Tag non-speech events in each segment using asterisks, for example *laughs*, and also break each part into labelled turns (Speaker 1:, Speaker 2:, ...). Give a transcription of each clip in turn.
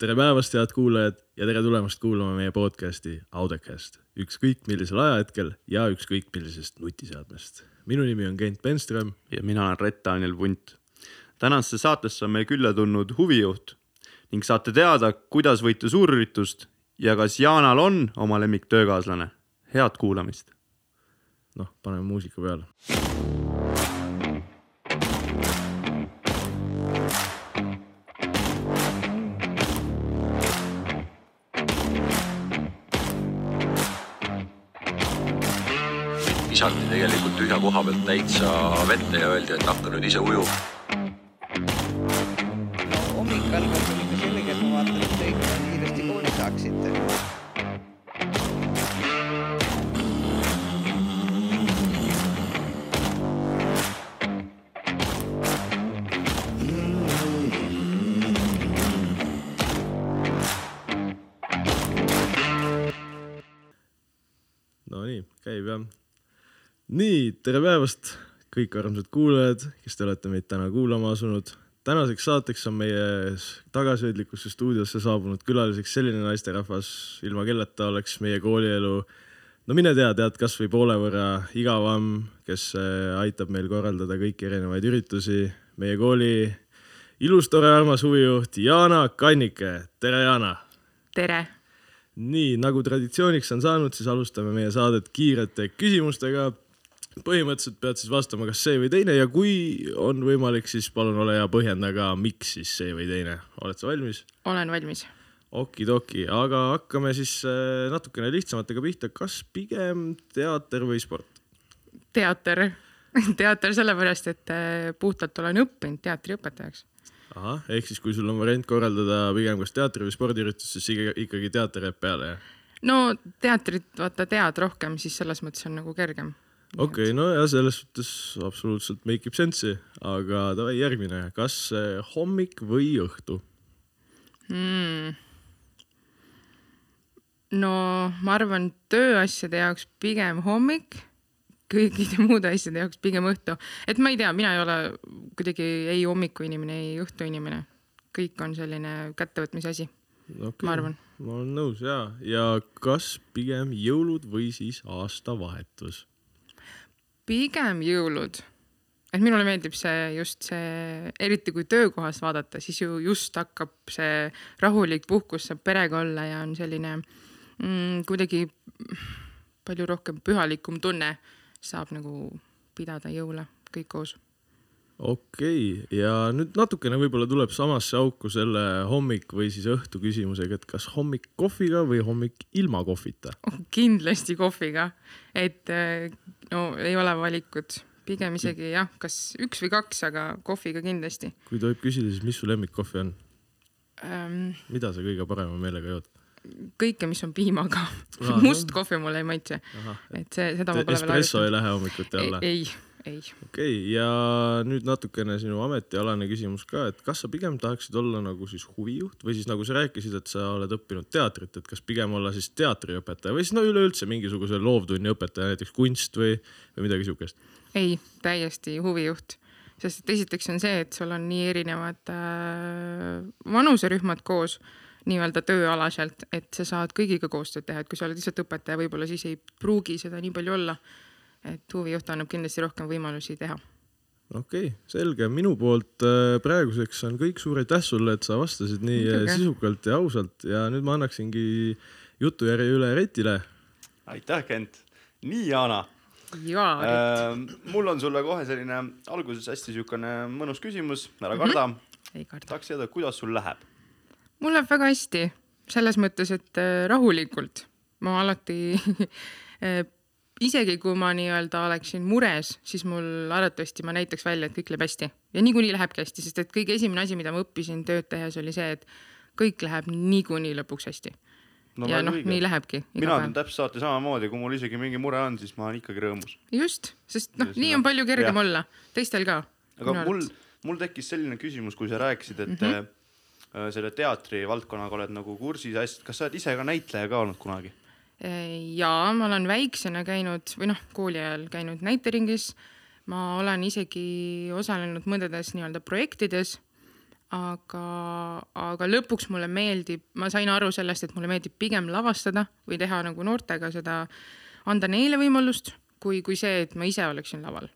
Speaker 1: tere päevast, head kuulajad ja tere tulemast kuulama meie podcasti Audecast. ükskõik millisel ajahetkel ja ükskõik millisest nutiseadmest. minu nimi on Kent Penström.
Speaker 2: ja mina olen Rett-Daniel Punt. tänasesse saatesse on meil külla tulnud huvijuht ning saate teada, kuidas võita suurüritust ja kas Jaanal on oma lemmiktöökaaslane. head kuulamist.
Speaker 1: noh, paneme muusika peale.
Speaker 3: Tegelikult tühja koha pealt täitsa vette ja öeldi, et hakka nüüd ise ujuma.
Speaker 1: Tere päevast, kõik armsad kuulajad, kes te olete meid täna kuulama asunud. tänaseks saateks on meie tagasihoidlikusse stuudiosse saabunud külaliseks selline naisterahvas, ilma kelleta oleks meie koolielu no mine tea, tead kasvõi poole võrra igavam, kes äh, aitab meil korraldada kõiki erinevaid üritusi. meie kooli ilus, tore, armas huvijuht Jana Kannike, tere Jana
Speaker 4: tere!
Speaker 1: nii nagu traditsiooniks on saanud, siis alustame meie saadet kiirete küsimustega. Põhimõtteliselt pead siis vastama, kas see või teine ja kui on võimalik, siis palun ole hea, põhjenda ka, miks siis see või teine. oled sa valmis?
Speaker 4: olen valmis.
Speaker 1: okidoki, aga hakkame siis äh, natukene lihtsamatega pihta. kas pigem teater või sport?
Speaker 4: teater *laughs* teater sellepärast, et äh, puhtalt olen õppinud teatriõpetajaks.
Speaker 1: ahah, ehk siis kui sul on variant korraldada pigem kas teatri või spordiüritust, siis ikka- ikkagi teater jääb peale, jah?
Speaker 4: no teatrit vaata tead rohkem, siis selles mõttes on nagu kergem.
Speaker 1: Okei okay,, no ja selles suhtes absoluutselt make ib sense'i, aga davai järgmine, kas äh, hommik või õhtu?
Speaker 4: mm. no ma arvan, tööasjade jaoks pigem hommik, kõikide *laughs* muude asjade jaoks pigem õhtu, et ma ei tea, mina ei ole kuidagi ei hommikuinimene, ei õhtuinimene. kõik on selline kättevõtmise asi,
Speaker 1: okay.
Speaker 4: ma arvan.
Speaker 1: ma olen nõus ja, ja kas pigem jõulud või siis aastavahetus?
Speaker 4: Pigem jõulud. et minule meeldib see just see, eriti kui töökohas vaadata, siis ju just hakkab see rahulik puhkus, saab perega olla ja on selline mm, kuidagi palju rohkem pühalikum tunne, saab nagu pidada jõule kõik koos.
Speaker 1: Okei okay., ja nüüd natukene võib-olla tuleb samasse auku selle hommik või siis õhtu küsimusega, et kas hommik kohviga või hommik ilma kohvita?
Speaker 4: kindlasti kohviga, et no ei ole valikut, pigem isegi jah, kas üks või kaks, aga kohviga kindlasti
Speaker 1: kui tohib küsida, siis mis su lemmikkohvi on?
Speaker 4: ähm,.
Speaker 1: mida sa kõige parema meelega jood?
Speaker 4: kõike, mis on piimaga must kohvi mulle ei maitse, et see, seda ma pole veel
Speaker 1: espresso ei lähe hommikuti alla?,
Speaker 4: ei, ei.
Speaker 1: okei okay,, ja nüüd natukene sinu ametialane küsimus ka, et kas sa pigem tahaksid olla nagu siis huvijuht või siis nagu sa rääkisid, et sa oled õppinud teatrit, et kas pigem olla siis teatriõpetaja või siis no üleüldse mingisuguse loovtunni õpetaja, näiteks kunst või, või midagi siukest?
Speaker 4: ei, täiesti huvijuht, sest et esiteks on see, et sul on nii erinevad äh, vanuserühmad koos nii-öelda tööalaselt, et sa saad kõigiga koostööd teha, et kui sa oled lihtsalt õpetaja, võib-olla siis ei pruugi seda nii palju olla. Et huvijuht annab kindlasti rohkem võimalusi teha.
Speaker 1: okei okay,, selge, minu poolt äh, praeguseks on kõik, suur aitäh sulle, et sa vastasid nii äh,
Speaker 4: Muidugi.
Speaker 1: sisukalt ja ausalt ja nüüd ma annaksingi jutujärje üle Retile.
Speaker 2: aitäh, Kent. nii, Jaana
Speaker 4: jaa äh,,
Speaker 2: äh,. mul on sulle kohe selline alguses hästi siukene mõnus küsimus, ära karda mm. -hmm.
Speaker 4: ei karda.
Speaker 2: tahaks teada, kuidas sul läheb?
Speaker 4: mul läheb väga hästi, selles mõttes, et äh, rahulikult. ma alati *laughs* äh, isegi kui ma nii-öelda oleksin mures, siis mul arvatavasti ma näitaks välja, et kõik läheb hästi ja niikuinii lähebki hästi, sest et kõige esimene asi, mida ma õppisin tööd tehes, oli see, et kõik läheb niikuinii lõpuks hästi no,. ja noh, nii lähebki.
Speaker 2: mina teen täpselt saati samamoodi, kui mul isegi mingi mure on, siis ma olen ikkagi rõõmus.
Speaker 4: just, sest noh, nii on palju kergem
Speaker 2: jah.
Speaker 4: olla, teistel ka.
Speaker 2: aga mul, mul tekkis selline küsimus, kui sa rääkisid, et mm. -hmm. selle teatri valdkonnaga oled nagu kursis hästi, kas sa oled ise ka näitleja ka olnud kunagi?
Speaker 4: Ja ma olen väiksena käinud või noh, kooli ajal käinud näiteringis. ma olen isegi osalenud mõndades nii-öelda projektides, aga, aga lõpuks mulle meeldib, ma sain aru sellest, et mulle meeldib pigem lavastada või teha nagu noortega seda, anda neile võimalust, kui, kui see, et ma ise oleksin laval.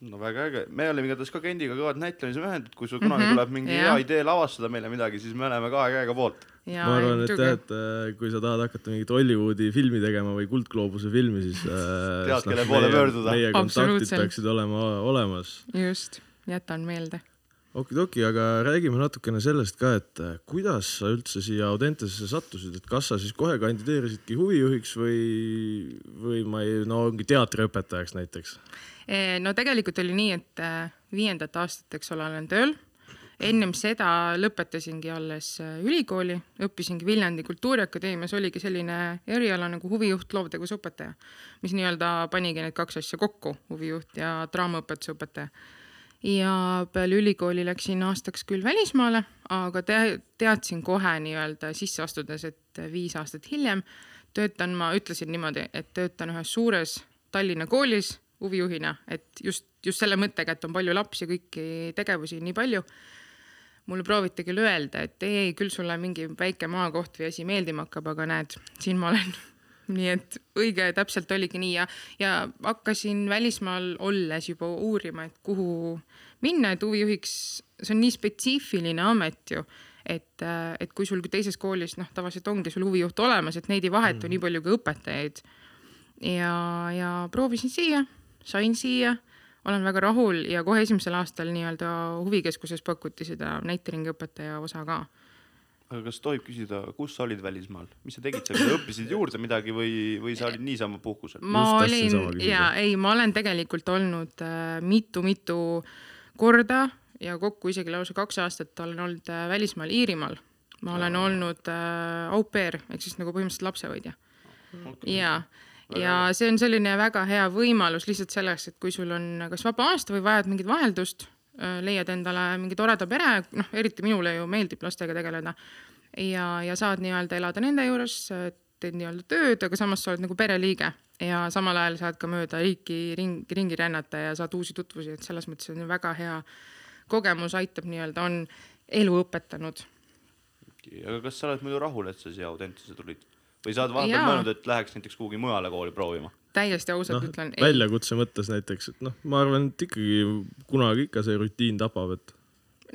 Speaker 2: no väga äge, me oleme igatahes ka Kendiga kõvad näitlemise et kui sul kunagi
Speaker 4: Mhm,
Speaker 2: tuleb mingi hea idee lavastada meile midagi, siis me oleme kahe käega poolt.
Speaker 1: Ma arvan, et jah, et äh, kui sa tahad hakata mingit Hollywoodi filmi tegema või Kuldgloobuse filmi, siis äh,
Speaker 2: Tead, kelle poole pöörduda.
Speaker 1: meie kontaktid peaksid olema olemas
Speaker 4: just, jätan meelde.
Speaker 1: okidoki, aga räägime natukene sellest ka, et äh, kuidas sa üldse siia Audentesesse sattusid, et kas sa siis kohe kandideerisidki huvijuhiks või, või ma ei, no ongi teatriõpetajaks näiteks?
Speaker 4: Eh, no tegelikult oli nii, et viiendat aastat, eks ole, olen tööl. Ennem seda lõpetasingi alles äh, ülikooli, õppisingi Viljandi Kultuuriakadeemias, oligi selline eriala nagu huvijuht, loovtegevusõpetaja, mis nii-öelda panigi need kaks asja kokku, huvijuht ja draamaõpetuse õpetaja. Ja peale ülikooli läksin aastaks küll välismaale, aga te teadsin kohe nii-öelda sisse astudes, et viis aastat hiljem töötan ma, ütlesin niimoodi, et töötan ühes suures Tallinna koolis huvijuhina, et just, just selle mõttega, et on palju lapsi, kõiki tegevusi nii palju mulle prooviti küll öelda, et ei, ei küll sulle mingi väike maakoht või asi meeldima hakkab, aga näed, siin ma olen. *laughs* nii et õige täpselt oligi nii ja, ja hakkasin välismaal olles juba uurima, et kuhu minna, et huvijuhiks, see on nii spetsiifiline amet ju, et, et kui sul teises koolis noh, tavaliselt ongi sul huvijuht olemas, et neid ei vahetu mm. nii palju kui õpetajaid. ja, ja proovisin siia, sain siia olen väga rahul ja kohe esimesel aastal nii-öelda huvikeskuses pakuti seda näiteringi õpetaja osa ka.
Speaker 2: aga kas tohib küsida, kus sa olid välismaal, mis sa tegid seal, õppisid juurde midagi või, või sa olid niisama puhkusel?
Speaker 4: ma
Speaker 1: Just
Speaker 4: olin ja ei, ma olen tegelikult olnud äh, mitu-mitu korda ja kokku isegi lausa kaks aastat olen olnud äh, välismaal Iirimaal. ma olen olnud äh, au pair ehk siis nagu põhimõtteliselt lapsehoidja. Ja, ja see on selline väga hea võimalus lihtsalt selleks, et kui sul on kas vaba aasta või vajad mingit vaheldust, leiad endale mingi toreda pere, noh, eriti minule ju meeldib lastega tegeleda ja, ja saad nii-öelda elada nende juures, teed nii-öelda tööd, aga samas sa oled nagu pereliige ja samal ajal saad ka mööda riiki ringi, ringi rännata ja saad uusi tutvusi, et selles mõttes on ju väga hea kogemus, aitab nii-öelda, on elu õpetanud
Speaker 2: aga kas sa oled muidu rahul, et sa siia Audentesse tulid? Või sa oled vahepeal mõelnud, et läheks näiteks kuhugi mujale kooli proovima?
Speaker 4: täiesti ausalt no,, ütlen.
Speaker 1: väljakutse mõttes näiteks, et noh, ma arvan, et ikkagi kunagi ikka see rutiin tapab, et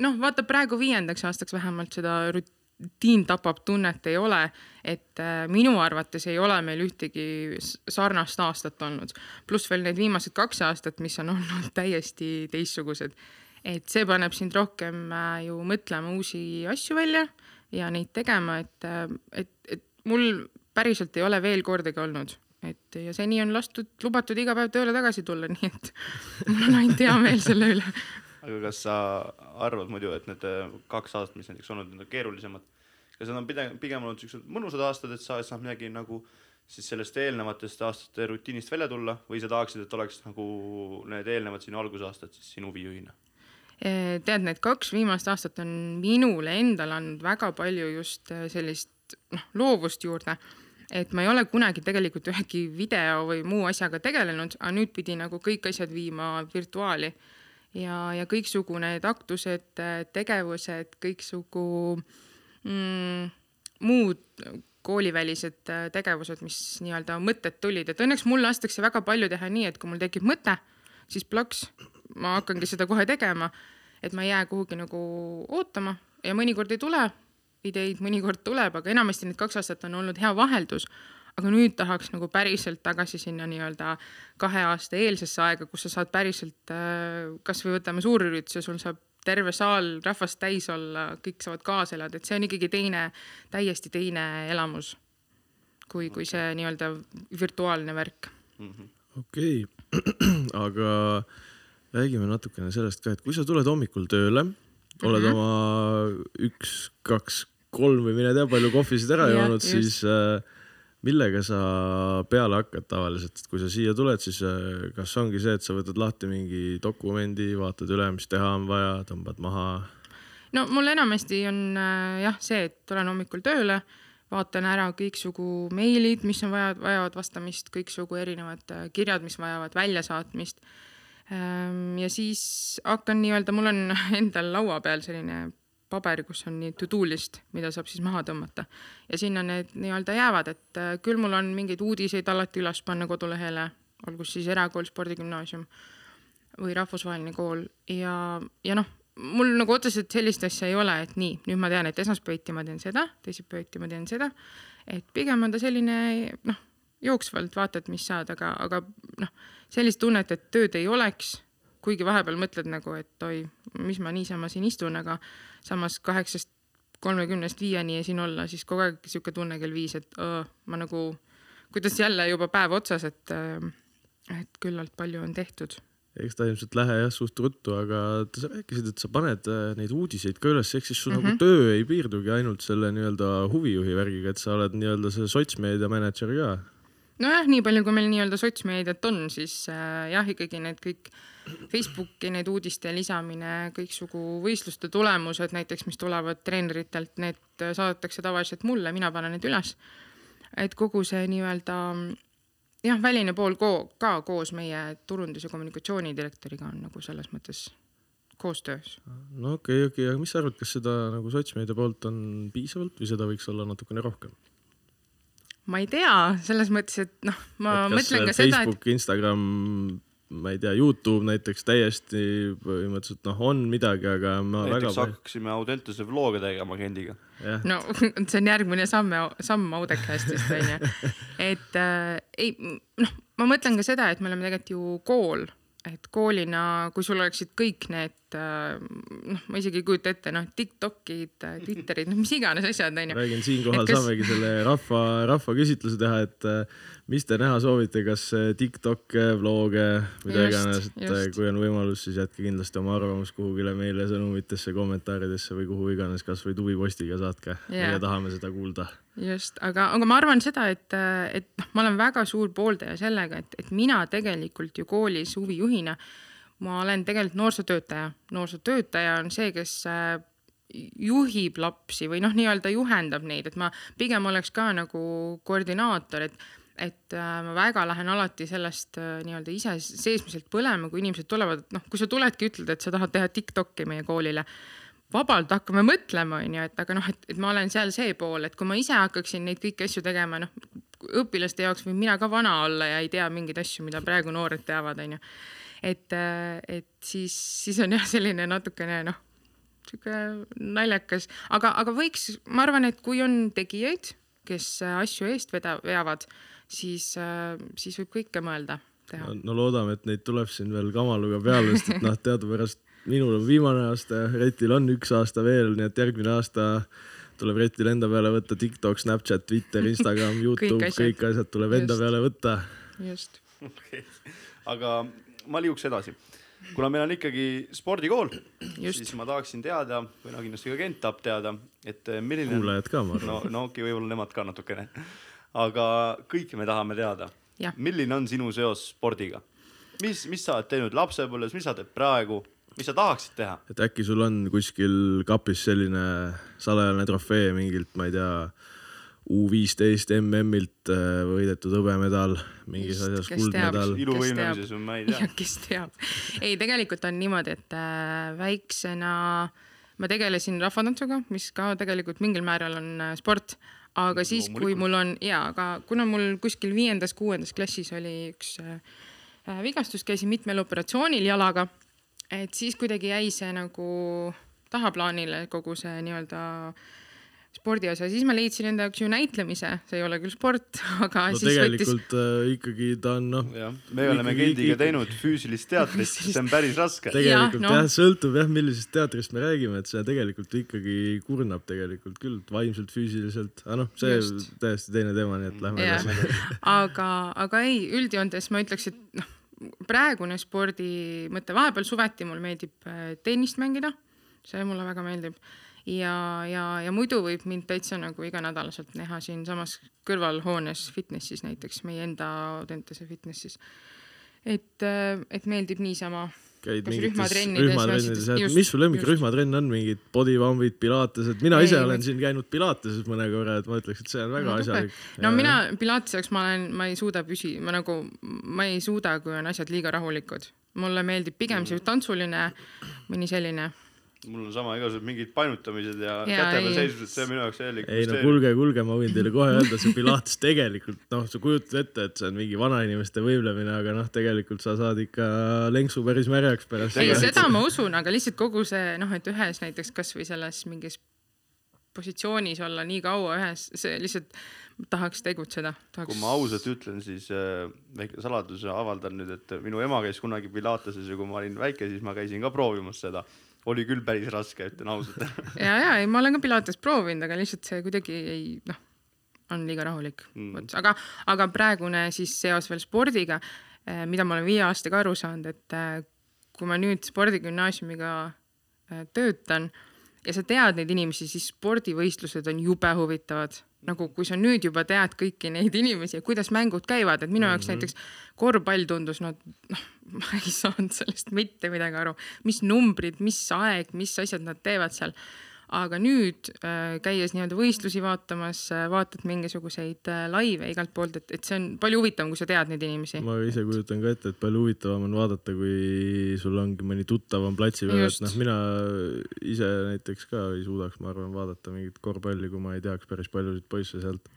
Speaker 4: noh, vaata praegu viiendaks aastaks vähemalt seda rutiin tapab tunnet ei ole, et äh, minu arvates ei ole meil ühtegi sarnast aastat olnud, pluss veel need viimased kaks aastat, mis on olnud *laughs* täiesti teistsugused. et see paneb sind rohkem äh, ju mõtlema uusi asju välja ja neid tegema, et, et, et mul päriselt ei ole veel kordagi olnud, et ja seni on lastud, lubatud iga päev tööle tagasi tulla, *laughs* nii et mul on ainult hea meel selle üle
Speaker 2: aga kas sa arvad muidu, et need äh, kaks aastat, mis näiteks olnud, need on keerulisemad, kas need on pigem, pigem olnud siuksed mõnusad aastad, et sa saad midagi nagu siis sellest eelnevatest aastate rutiinist välja tulla või sa tahaksid, et oleks nagu need eelnevad sinu algusaastad siis sinu huvijuhina?
Speaker 4: Eh, tead, need kaks viimast aastat on minule endale andnud väga palju just eh, sellist noh, loovust juurde. Et ma ei ole kunagi tegelikult ühegi video või muu asjaga tegelenud, aga nüüd pidi nagu kõik asjad viima virtuaali. Ja, ja kõiksugu need aktused, tegevused, kõiksugu mm, muud koolivälised tegevused, mis nii-öelda mõtted tulid, et õnneks mul lastakse väga palju teha nii, et kui mul tekib mõte, siis plaks, ma hakkangi seda kohe tegema, et ma ei jää kuhugi nagu ootama ja mõnikord ei tule ideid, mõnikord tuleb, aga enamasti need kaks aastat on olnud hea vaheldus. aga nüüd tahaks nagu päriselt tagasi sinna nii-öelda kahe aasta eelsesse aega, kus sa saad päriselt, kasvõi võtame suurürituse, sul saab terve saal rahvast täis olla, kõik saavad kaasa elada, et see on ikkagi teine, täiesti teine elamus kui, kui see nii-öelda virtuaalne värk
Speaker 1: okei okay. *clears throat* aga räägime natukene sellest ka, et kui sa tuled hommikul tööle, oled
Speaker 4: Mhm.
Speaker 1: oma üks, kaks, kolm või mine tea palju kohvisid ära joonud, siis äh, millega sa peale hakkad tavaliselt, kui sa siia tuled, siis äh, kas ongi see, et sa võtad lahti mingi dokumendi, vaatad üle, mis teha on vaja, tõmbad maha?
Speaker 4: No mul enamasti on äh, jah see, et tulen hommikul tööle, vaatan ära kõiksugu meilid, mis on vaja, vajavad vastamist, kõiksugu erinevad äh, kirjad, mis vajavad väljasaatmist. ja siis hakkan nii-öelda, mul on *laughs* endal laua peal selline paber, kus on nii to-do list, mida saab siis maha tõmmata. Ja sinna need nii-öelda jäävad, et äh, küll mul on mingeid uudiseid alati üles panna kodulehele, olgu siis erakool, spordigümnaasium või rahvusvaheline kool. Ja, ja noh, mul nagu otseselt sellist asja ei ole, et nii, nüüd ma tean, et esmaspäeviti ma teen seda, teisipäeviti ma teen seda, et pigem on ta selline noh, jooksvalt vaatad, mis saad, aga, aga noh, sellist tunnet, et tööd ei oleks, kuigi vahepeal mõtled nagu, et oi, mis ma niisama siin istun, aga samas kaheksast kolmekümnest viieni siin olla, siis kogu aeg sihuke tunne kell viis, et öö, ma nagu, kuidas jälle juba päev otsas, et, et küllalt palju on tehtud
Speaker 1: eks ta ilmselt lähe jah suht ruttu, aga sa rääkisid, et sa paned äh, neid uudiseid ka üles, ehk siis sul mm -hmm. nagu töö ei piirdugi ainult selle nii-öelda huvijuhi värgiga, et sa oled nii-öelda see sotsmeedia mänedžer ka.
Speaker 4: nojah, nii palju, kui meil nii-öelda sotsmeediat on, siis äh, jah, ikkagi need kõik Facebooki need uudiste lisamine, kõiksugu võistluste tulemused näiteks, mis tulevad treeneritelt, need äh, saadetakse tavaliselt mulle, mina panen need üles. et kogu see nii-öelda jah, väline pool ko ka koos meie turundus- ja kommunikatsioonidirektoriga on nagu selles mõttes koostöös.
Speaker 1: no okei okay,, okei okay., aga mis sa arvad, kas seda nagu sotsmeedia poolt on piisavalt või seda võiks olla natukene rohkem?
Speaker 4: Ma ei tea, selles mõttes, et noh, ma
Speaker 1: et
Speaker 4: mõtlen ka seda, et
Speaker 1: Facebook, Instagram, ma ei tea, Youtube näiteks täiesti põhimõtteliselt noh, on midagi, aga ma
Speaker 2: näiteks
Speaker 1: väga
Speaker 2: hakkaksime Audentese vlog'e tegema Kendiga.
Speaker 1: jah,
Speaker 4: no *laughs* see on järgmine samm, samm Audecastist onju. *laughs* et äh, ei, noh, ma mõtlen ka seda, et me oleme tegelikult ju kool, et koolina, kui sul oleksid kõik need äh, noh, ma isegi ei kujuta ette, noh, Tiktokid, Twitterid, noh, mis iganes asjad onju.
Speaker 1: räägin siinkohal
Speaker 4: Et kas-
Speaker 1: saamegi selle rahva, rahvaküsitluse teha, et äh, mis te näha soovite, kas äh, TikTok'e, vlog'e, mida iganes, et äh, kui on võimalus, siis jätke kindlasti oma arvamus kuhugile meile sõnumitesse, kommentaaridesse või kuhu iganes, kasvõi tuvipostiga saatke yeah., meie tahame seda kuulda.
Speaker 4: just, aga, aga ma arvan seda, et, et noh, ma olen väga suur pooldaja sellega, et, et mina tegelikult ju koolis huvijuhina, ma olen tegelikult noorsootöötaja. noorsootöötaja on see, kes äh, juhib lapsi või noh, nii-öelda juhendab neid, et ma pigem oleks ka nagu koordinaator, et et äh, ma väga lähen alati sellest äh, nii-öelda ise seesmiselt põlema, kui inimesed tulevad, noh, kui sa tuledki, ütled, et sa tahad teha Tiktoki meie koolile vabalt hakkame mõtlema, onju, et aga noh, et, et ma olen seal see pool, et kui ma ise hakkaksin neid kõiki asju tegema, noh, õpilaste jaoks võin mina ka vana olla ja ei tea mingeid asju, mida praegu noored teavad, onju. et, et siis, siis on jah, selline natukene noh, sihuke naljakas, aga, aga võiks, ma arvan, et kui on tegijaid, kes äh, asju eest veda-, veavad, siis, siis võib kõike mõelda teha.
Speaker 1: no loodame, et neid tuleb siin veel kamaluga peale, sest et noh, teadupärast minul on viimane aasta, Retil on üks aasta veel, nii et järgmine aasta tuleb Retil enda peale võtta TikTok, Snapchat, Twitter, Instagram, *laughs* Youtube,
Speaker 4: asjad.
Speaker 1: kõik asjad tuleb enda
Speaker 4: Just.
Speaker 1: peale võtta.
Speaker 4: just. *laughs*
Speaker 2: okei, aga ma liiguks edasi. kuna meil on ikkagi spordikool,
Speaker 4: Just.
Speaker 2: siis ma tahaksin teada või no kindlasti ka Kent tahab teada, et eh, milline
Speaker 1: kuulajad ka, ma arvan.
Speaker 2: no, no okei okay,, võib-olla nemad ka natukene. aga kõike me tahame teada milline on sinu seos spordiga? mis, mis sa oled teinud lapsepõlves, mis sa teed praegu, mis sa tahaksid teha?
Speaker 1: et äkki sul on kuskil kapis selline salajane trofee mingilt, ma ei tea, U viisteist MM-ilt äh, võidetud hõbemedal, mingis
Speaker 4: Just,
Speaker 1: asjas kuldmedal
Speaker 4: teab..
Speaker 2: iluvõimlemises või ma ei *laughs*
Speaker 4: ja
Speaker 2: tea.
Speaker 4: kes teab. ei, tegelikult on niimoodi, et äh, väiksena ma tegelesin rahvatantsuga, mis ka tegelikult mingil määral on äh, sport, aga siis, kui mul on ja, aga kuna mul kuskil viiendas-kuuendas klassis oli üks äh, äh, vigastus, käisin mitmel operatsioonil jalaga, et siis kuidagi jäi see nagu tahaplaanile kogu see nii-öelda spordi osa, siis ma leidsin enda jaoks ju näitlemise, see ei ole küll sport, *laughs* aga
Speaker 1: no
Speaker 4: siis võttis
Speaker 1: tegelikult äh, ikkagi ta on noh,
Speaker 2: me oleme Kendiga
Speaker 1: ikkagi-
Speaker 2: teinud füüsilist teatrit, *laughs* see on päris raske.
Speaker 1: tegelikult jah,
Speaker 4: noh.
Speaker 1: jah, sõltub jah, millisest teatrist me räägime, et see tegelikult ikkagi kurnab tegelikult küll vaimselt, füüsiliselt, aga noh, see
Speaker 4: Just.
Speaker 1: täiesti teine teema, nii et lähme edasi. *laughs*
Speaker 4: aga, aga ei, üldjoontes ma ütleks, et noh, praegune spordi mõte, vahepeal suveti mul meeldib äh, tennist mängida, see mulle väga meeldib ja, ja, ja muidu võib mind täitsa nagu iganädalaselt näha siinsamas kõrvalhoones fitnessis näiteks meie enda Audentese fitnessis. et, et meeldib niisama
Speaker 1: käid mingites
Speaker 4: rühmatrennides
Speaker 1: mis su lemmik
Speaker 4: just.
Speaker 1: rühmatrenn on, mingid bodypump'id, pilatesed, mina
Speaker 4: Ei,
Speaker 1: ise
Speaker 4: ma-
Speaker 1: olen siin käinud pilateses mõne korra, et ma ütleks, et see on väga asjalik.
Speaker 4: no mina pilatese jaoks ma olen, ma ei suuda püsi-, ma nagu, ma ei suuda, kui on asjad liiga rahulikud. mulle meeldib pigem see tantsuline, mõni selline
Speaker 2: mul on sama igasugused mingid painutamised ja, ja käte peal
Speaker 4: ei.
Speaker 2: seismised, see on minu jaoks täielik
Speaker 1: ei no kuulge, kuulge, ma võin teile kohe öelda, see pilates tegelikult noh, sa kujutad ette, et see on mingi vanainimeste võimlemine, aga noh, tegelikult sa saad ikka lenksu päris märjaks pärast
Speaker 4: ei, seda ma usun, aga lihtsalt kogu see noh, et ühes näiteks kasvõi selles mingis positsioonis olla nii kaua ühes, see lihtsalt tahaks tegutseda.
Speaker 2: kui ma ausalt ütlen, siis äh, väike saladuse avaldan nüüd, et minu ema käis kunagi Pilateses ja kui ma olin väike, siis ma käisin ka proovimas seda. Oli küll päris raske, ütlen ausalt. *laughs*
Speaker 4: ja, ja ei, ma olen ka pilates proovinud, aga lihtsalt see kuidagi ei noh, on liiga rahulik
Speaker 2: Mm.
Speaker 4: mm.. aga, aga praegune siis seos veel spordiga, mida ma olen viie aastaga aru saanud, et äh, kui ma nüüd spordigümnaasiumiga äh, töötan ja sa tead neid inimesi, siis spordivõistlused on jube huvitavad. Nagu kui sa nüüd juba tead kõiki neid inimesi ja kuidas mängud käivad, et minu jaoks mm -hmm. näiteks korvpall tundus, no noh, ma ei saanud sellest mitte midagi aru, mis numbrid, mis aeg, mis asjad nad teevad seal. Aga nüüd äh, käies nii-öelda võistlusi vaatamas, vaatad mingisuguseid äh, laive igalt poolt, et, et see on palju huvitavam, kui sa tead neid inimesi.
Speaker 1: ma ise kujutan ka ette, et palju huvitavam on vaadata, kui sul ongi mõni tuttavam platsi peal, et noh, mina ise näiteks ka ei suudaks, ma arvan, vaadata mingit korvpalli, kui ma ei teaks päris paljusid poisse sealt.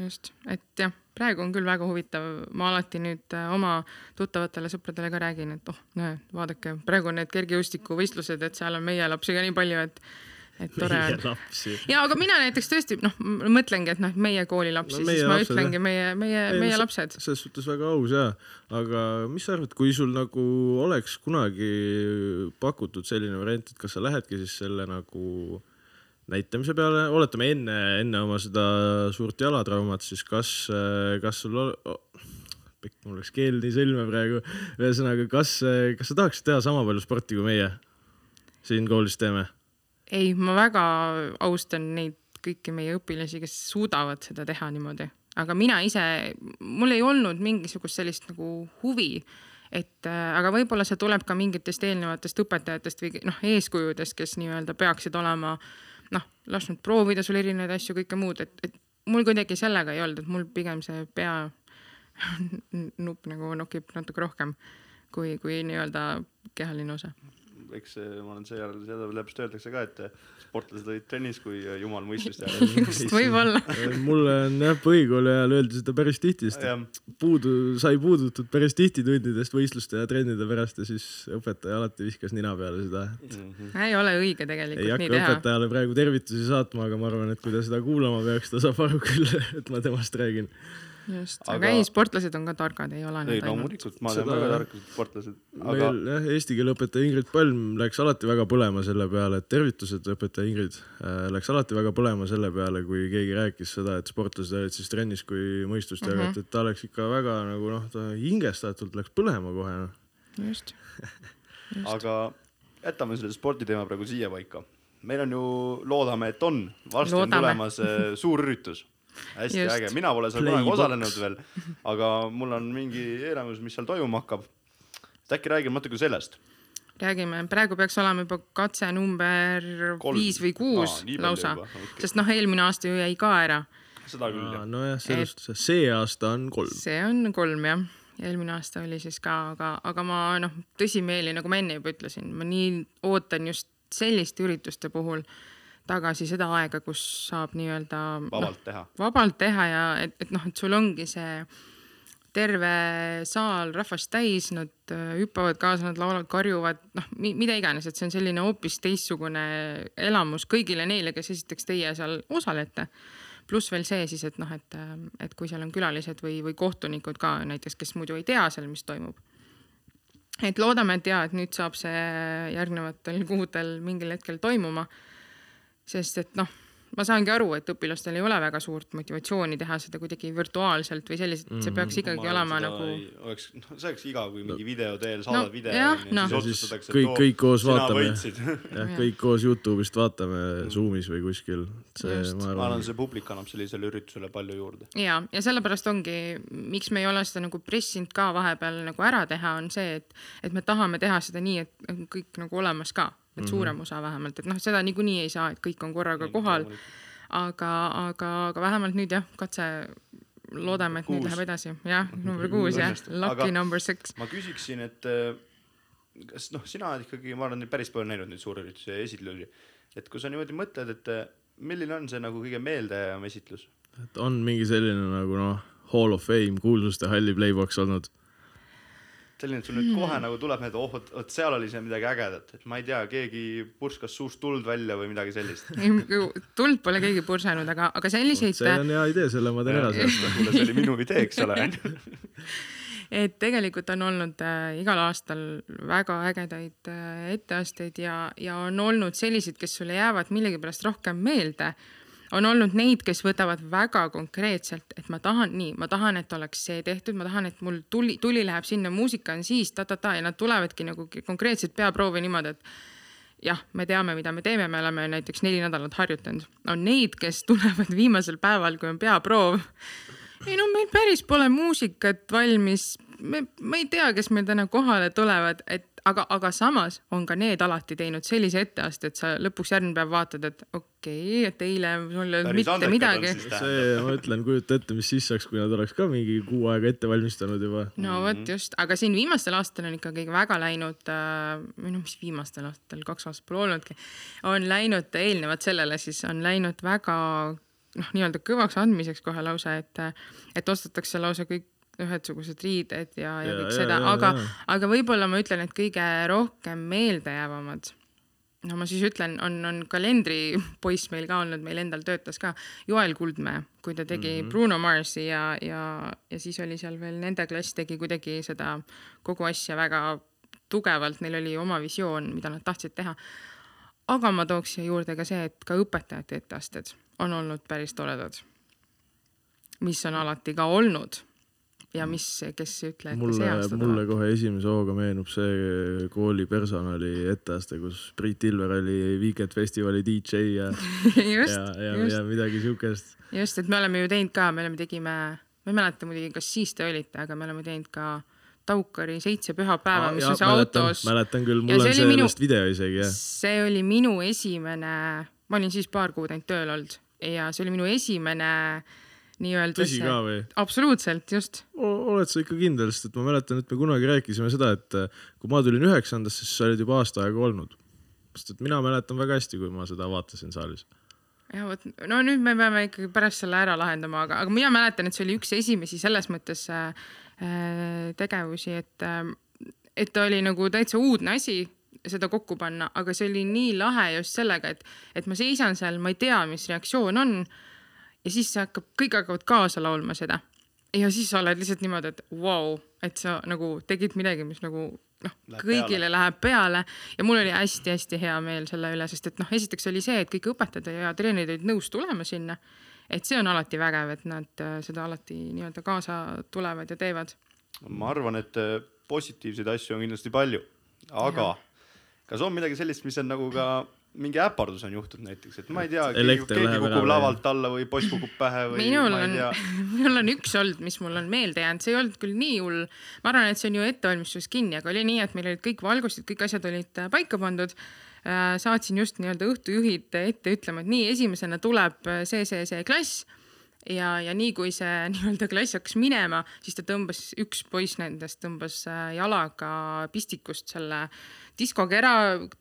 Speaker 4: just, et jah, praegu on küll väga huvitav, ma alati nüüd äh, oma tuttavatele sõpradele ka räägin, et oh, näe, vaadake, praegu on need kergejõustikuvõistlused, et seal on meie lapsi ka nii palju, et, et tore on.
Speaker 1: lapsi.
Speaker 4: ja aga mina näiteks tõesti noh, mõtlengi, et noh, meie kooli lapsi
Speaker 1: No
Speaker 4: siis ma
Speaker 1: lapsed,
Speaker 4: ütlengi
Speaker 1: jah.
Speaker 4: meie, meie, meie lapsed.
Speaker 1: selles suhtes väga aus jaa, aga mis sa arvad, kui sul nagu oleks kunagi pakutud selline variant, et kas sa lähedki siis selle nagu näitamise peale, oletame enne, enne oma seda suurt jalatraumat, siis kas, kas sul ol-, pikk, mul läks keel nii sõlme praegu, ühesõnaga, kas, kas sa tahaksid teha sama palju sporti kui meie siin koolis teeme?
Speaker 4: ei, ma väga austan neid kõiki meie õpilasi, kes suudavad seda teha niimoodi, aga mina ise, mul ei olnud mingisugust sellist nagu huvi, et äh, aga võib-olla see tuleb ka mingitest eelnevatest õpetajatest või noh, eeskujudest, kes nii-öelda peaksid olema noh, lasknud proovida sul erinevaid asju, kõike muud, et, et mul kuidagi sellega ei olnud, et mul pigem see pea *laughs* nupp nagu nokib natuke rohkem kui, kui nii-öelda kehaline osa.
Speaker 2: Eks see- ma olen seejärel, seda läbi öeldakse ka, et sportlased olid trennis, kui jumal mõistust järele. *laughs*
Speaker 4: just, võib-olla. *laughs*
Speaker 1: mulle on jah, põhikooli ajal öeldi seda päris tihti, sest puudu, sai puudutud päris tihti tundidest võistluste ja trennide pärast ja siis õpetaja alati viskas nina peale seda.
Speaker 4: ei ole õige
Speaker 1: ei
Speaker 4: tegelikult nii
Speaker 1: hakka
Speaker 4: teha.
Speaker 1: õpetajale praegu tervitusi saatma, aga ma arvan, et kui ta seda kuulama peaks, ta saab aru küll, *laughs* et ma temast räägin.
Speaker 4: just,
Speaker 2: Aga-
Speaker 4: aga ei, sportlased on ka targad, ei ole
Speaker 2: ei
Speaker 4: nad ainult.
Speaker 2: loomulikult, ma
Speaker 1: Seda-
Speaker 2: väga tarkad sportlased, aga
Speaker 1: meil jah, eesti keele õpetaja Ingrid Palm läks alati väga põlema selle peale, et tervitused õpetaja Ingrid äh, läks alati väga põlema selle peale, kui keegi rääkis seda, et sportlased olid siis trennis, kui mõistust jagati, et ta läks ikka väga nagu noh, ta hingestatult läks põlema kohe noh.
Speaker 4: just, *laughs*
Speaker 2: aga jätame selle sporditeema praegu siia paika. meil on ju, loodame, et on, varsti
Speaker 4: Loodame.
Speaker 2: on tulemas äh, suur üritus. Hästi
Speaker 4: Just.
Speaker 2: äge, mina pole seal kunagi osalenud veel, aga mul on mingi eelarvamus, mis seal toimuma hakkab. et äkki räägime natuke sellest.
Speaker 4: räägime, praegu peaks olema juba katse number
Speaker 2: Kolm.
Speaker 4: viis või kuus
Speaker 2: Aa,
Speaker 4: lausa
Speaker 2: okei.,
Speaker 4: sest noh, eelmine aasta ju jäi ka ära.
Speaker 2: seda küll jah.
Speaker 1: nojah, selles suhtes, see aasta on kolm.
Speaker 4: see on kolm jah, eelmine aasta oli siis ka, aga, aga ma noh, tõsimeeli, nagu ma enne juba ütlesin, ma nii ootan just selliste ürituste puhul tagasi seda aega, kus saab nii-öelda noh,
Speaker 2: vabalt teha.
Speaker 4: vabalt teha ja et, et noh, et sul ongi see terve saal rahvast täis, nad hüppavad kaasa, nad laulavad, karjuvad, noh, mida iganes, et see on selline hoopis teistsugune elamus kõigile neile, kes esiteks teie seal osalete. pluss veel see siis, et noh, et, et kui seal on külalised või, või kohtunikud ka näiteks, kes muidu ei tea seal, mis toimub. et loodame, et jaa, et nüüd saab see järgnevatel kuudel mingil hetkel toimuma sest et noh, ma saangi aru, et õpilastel ei ole väga suurt motivatsiooni teha seda kuidagi virtuaalselt või selliselt, see peaks ikkagi olema nagu.
Speaker 2: oleks, noh, see oleks igav, kui mingi video teel saadad
Speaker 4: No,
Speaker 2: video
Speaker 4: noh.
Speaker 2: siis
Speaker 1: Ja siis
Speaker 2: otsustatakse,
Speaker 1: kõik- kõik koos vaatame. jah, kõik koos Youtube'ist vaatame Zoom'is või kuskil. see, ma
Speaker 2: arvan,
Speaker 1: arvan,
Speaker 2: see publik annab sellisele üritusele palju juurde.
Speaker 4: ja, ja sellepärast ongi, miks me ei ole seda nagu pressinud ka vahepeal nagu ära teha, on see, et, et me tahame teha seda nii, et on kõik nagu olemas ka, et suurem osa vähemalt, et noh, seda niikuinii ei saa, et kõik on korraga kohal. aga, aga, aga vähemalt nüüd jah, katse, loodame, et nüüd
Speaker 2: Kuus.
Speaker 4: läheb edasi, jah, number kuus jah, lucky
Speaker 2: Aga-
Speaker 4: number six.
Speaker 2: ma küsiksin, et äh, kas noh, sina oled ikkagi, ma arvan, päris palju näinud neid suurüritusi ja esitlusi, et kui sa niimoodi mõtled, et eh, milline on see nagu kõige meeldejäävam esitlus?
Speaker 1: et on mingi selline nagu noh, Hall of Fame kuulsuste halli playbox olnud.
Speaker 2: selline, et sul nüüd kohe nagu tuleb meelde, oh, vot, vot seal oli see midagi ägedat, et ma ei tea, keegi purskas suust tuld välja või midagi sellist. *laughs*
Speaker 4: tuld pole keegi pursanud, aga, aga selliseid
Speaker 1: see on hea idee, selle ma teen edasi.
Speaker 2: kuule, see oli minu idee, eks ole, *laughs*
Speaker 4: et tegelikult on olnud äh, igal aastal väga ägedaid äh, etteasteid ja, ja on olnud selliseid, kes sulle jäävad millegipärast rohkem meelde. On olnud neid, kes võtavad väga konkreetselt, et ma tahan nii, ma tahan, et oleks see tehtud, ma tahan, et mul tuli, tuli läheb sinna, muusika on siis ta-ta-ta ja nad tulevadki nagu konkreetselt peaproovi niimoodi, et jah, me teame, mida me teeme, me oleme näiteks neli nädalat harjutanud. on neid, kes tulevad *laughs* viimasel päeval, kui on peaproov ei no meil päris pole muusikat valmis, me, ma ei tea, kes meil täna kohale tulevad, et aga, aga samas on ka need alati teinud sellise etteaste, et sa lõpuks järgmine päev vaatad, et okei okay,, et eile mul ei olnud mitte midagi.
Speaker 1: see, ma ütlen, kujuta ette, mis siis saaks, kui nad oleks ka mingi kuu aega ette valmistanud juba.
Speaker 4: no vot just, aga siin viimastel aastatel on ikkagi väga läinud äh,, või noh, mis viimastel aastatel, kaks aastat pole olnudki, on läinud eelnevalt sellele siis on läinud väga noh, nii-öelda kõvaks andmiseks kohe lausa, et, et ostetakse lausa kõik ühesugused riided ja, ja
Speaker 1: Ja,
Speaker 4: kõik
Speaker 1: ja,
Speaker 4: seda, aga aga võib-olla ma ütlen, et kõige rohkem meeldejäävamad no ma siis ütlen, on, on kalendripoiss meil ka olnud, meil endal töötas ka, Joel Kuldmäe, kui ta tegi mm -hmm. Bruno Marsi ja, ja, ja siis oli seal veel nende klass tegi kuidagi seda kogu asja väga tugevalt, neil oli oma visioon, mida nad tahtsid teha. aga ma tooks siia juurde ka see, et ka õpetajate etteasted on olnud päris toredad. mis on alati ka olnud ja mis, kes ei ütle, et see
Speaker 1: mulle,
Speaker 4: aasta
Speaker 1: mulle
Speaker 4: tuleb.
Speaker 1: kohe esimese hooga meenub see kooli personali etteaste, kus Priit Ilver oli Weekend festivali DJ ja, *laughs*
Speaker 4: just
Speaker 1: ja, ja, ja midagi siukest.
Speaker 4: just, et me oleme ju teinud ka, me oleme, tegime, ma ei mäleta muidugi, kas siis te olite, aga me oleme teinud ka Taukari seitse pühapäeva, mis on see autos.
Speaker 1: mäletan küll, mul
Speaker 4: see
Speaker 1: on
Speaker 4: oli minu-
Speaker 1: sellest video isegi jah.
Speaker 4: see oli minu esimene, ma olin siis paar kuud ainult tööl olnud ja see oli minu esimene nii-öelda
Speaker 1: tõsi ka või?
Speaker 4: absoluutselt, just.
Speaker 1: oled sa ikka kindel, sest et ma mäletan, et me kunagi rääkisime seda, et äh, kui ma tulin üheksandasse, siis sa olid juba aasta aega olnud. sest et mina mäletan väga hästi, kui ma seda vaatasin saalis.
Speaker 4: ja vot, no nüüd me peame ikkagi pärast selle ära lahendama, aga, aga mina mäletan, et see oli üks esimesi selles mõttes äh, äh, tegevusi, et äh,, et ta oli nagu täitsa uudne asi seda kokku panna, aga see oli nii lahe just sellega, et, et ma seisan seal, ma ei tea, mis reaktsioon on. Ja siis see hakkab, kõik hakkavad kaasa laulma seda. ja siis sa oled lihtsalt niimoodi, et vau wow,, et sa nagu tegid midagi, mis nagu noh, kõigile
Speaker 2: peale.
Speaker 4: läheb peale ja mul oli hästi-hästi hea meel selle üle, sest et noh, esiteks oli see, et kõik õpetajad ja treenerid olid nõus tulema sinna. et see on alati vägev, et nad äh, seda alati nii-öelda kaasa tulevad ja teevad.
Speaker 2: ma arvan, et eh, positiivseid asju on kindlasti palju, aga kas on midagi sellist, mis on nagu ka mingi äpardus on juhtunud näiteks, et ma ei tea, keegi, keegi kukub lavalt alla või poiss kukub pähe või
Speaker 4: minul
Speaker 2: ma ei
Speaker 4: on
Speaker 2: tea. *laughs*
Speaker 4: minul on üks olnud, mis mul on meelde jäänud, see ei olnud küll nii hull. ma arvan, et see on ju ettevalmistuses kinni, aga oli nii, et meil olid kõik valgustid, kõik asjad olid äh, paika pandud. saatsin just nii-öelda õhtujuhid ette ütlema, et nii, esimesena tuleb äh, see, see, see klass ja, ja nii kui see *laughs* nii-öelda klass hakkas minema, siis ta tõmbas, üks poiss nendest tõmbas äh, jalaga pistikust selle diskokera,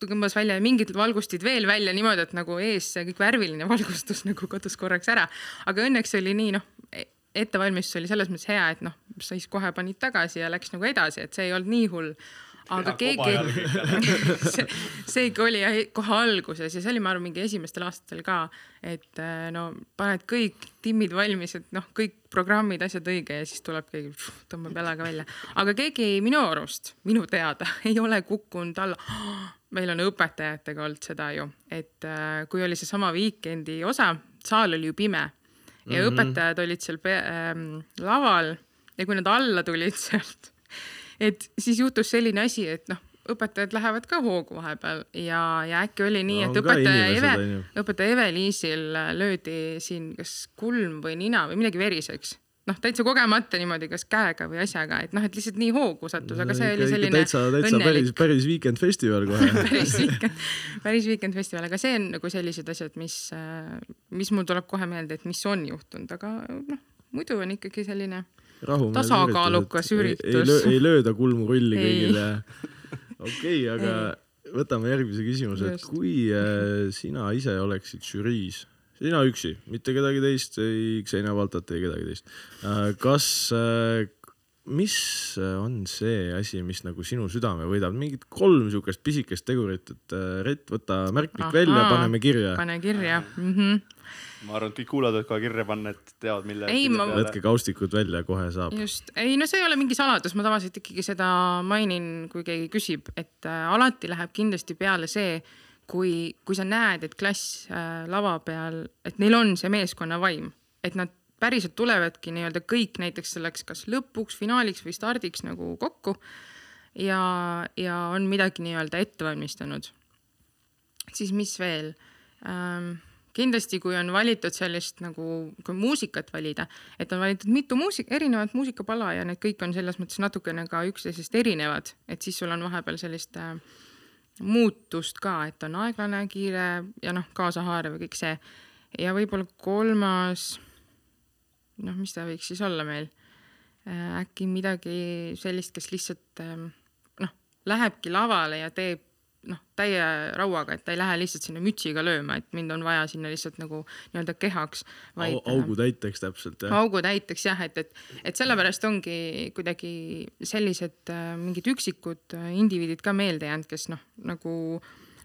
Speaker 4: tõmbas välja mingid valgustid veel välja niimoodi, et nagu ees see kõik värviline *laughs* valgustus nagu kadus korraks ära. aga õnneks oli nii noh, ettevalmistus oli selles mõttes hea, et noh, sa siis kohe panid tagasi ja läks nagu edasi, et see ei olnud nii hull. Aga keegi, *laughs* see, see ikka oli kohe alguses ja see oli, ma arvan, mingi esimestel aastatel ka, et äh, no paned kõik timmid valmis, et noh, kõik programmid, asjad õige ja siis tuleb keegi, tõmbab jalaga välja. aga keegi minu arust, minu teada *laughs* ei ole kukkunud alla. *gasps* meil on õpetajatega olnud seda ju, et äh, kui oli seesama Weekend'i osa, saal oli ju pime ja mm -hmm. õpetajad olid seal pe- ähm, laval ja kui nad alla tulid sealt, et siis juhtus selline asi, et noh, õpetajad lähevad ka hoogu vahepeal ja, ja äkki oli nii,
Speaker 1: No
Speaker 4: et õpetaja Eve õpetaja Eve-Liisil löödi siin kas kulm või nina või midagi veriseks. noh, täitsa kogemata niimoodi, kas käega või asjaga, et noh, et lihtsalt nii hoogu sattus, aga see oli selline
Speaker 1: täitsa, täitsa päris,
Speaker 4: õnnelik
Speaker 1: päris Weekend festival kohe. *laughs*
Speaker 4: päris weekend, päris weekend festival, aga see on nagu sellised asjad, mis, mis mul tuleb kohe meelde, et mis on juhtunud, aga noh, muidu on ikkagi selline Tasakaalukas
Speaker 1: üritus, ei- ei, löö, ei lööda kulmu rulli
Speaker 4: Ei.
Speaker 1: kõigile. okei, *laughs* aga võtame järgmise küsimuse, et kui äh, sina ise oleksid žüriis, sina üksi, mitte kedagi teist, ei Xenia Valtat, ei kedagi teist äh,, kas äh,, mis on see asi, mis nagu sinu südame võidab, mingid kolm siukest pisikest tegurit, et Rett, võta märkmik
Speaker 4: Ahaa.
Speaker 1: välja, paneme kirja,
Speaker 4: pane kirja mm. -hmm.
Speaker 2: Ma arvan, et kõik kuulajad võivad kohe kirja panna, et teavad, mille.
Speaker 4: Ei, ma-
Speaker 1: võtke kaustikud välja, kohe saab.
Speaker 4: just, ei no see ei ole mingi saladus, ma tavaliselt ikkagi seda mainin, kui keegi küsib, et äh, alati läheb kindlasti peale see, kui, kui sa näed, et klass äh, lava peal, et neil on see meeskonna vaim, et nad päriselt tulevadki nii-öelda kõik näiteks selleks kas lõpuks, finaaliks või stardiks nagu kokku ja, ja on midagi nii-öelda ette valmistanud siis mis veel ähm,? kindlasti, kui on valitud sellist nagu, kui muusikat valida, et on valitud mitu muusik, erinevat muusikapala ja need kõik on selles mõttes natukene ka üksteisest erinevad, et siis sul on vahepeal sellist äh, muutust ka, et on aeglane, kiire ja noh, kaasahaarav ja kõik see. ja võib-olla kolmas, noh, mis ta võiks siis olla meil äh,, äkki midagi sellist, kes lihtsalt ähm, noh, lähebki lavale ja teeb noh, täie rauaga, et ta ei lähe lihtsalt sinna mütsiga lööma, et mind on vaja sinna lihtsalt nagu nii-öelda kehaks.
Speaker 1: augu täiteks täpselt jah.
Speaker 4: augu täiteks jah, et, et, et sellepärast ongi kuidagi sellised äh, mingid üksikud äh, indiviidid ka meelde jäänud, kes noh, nagu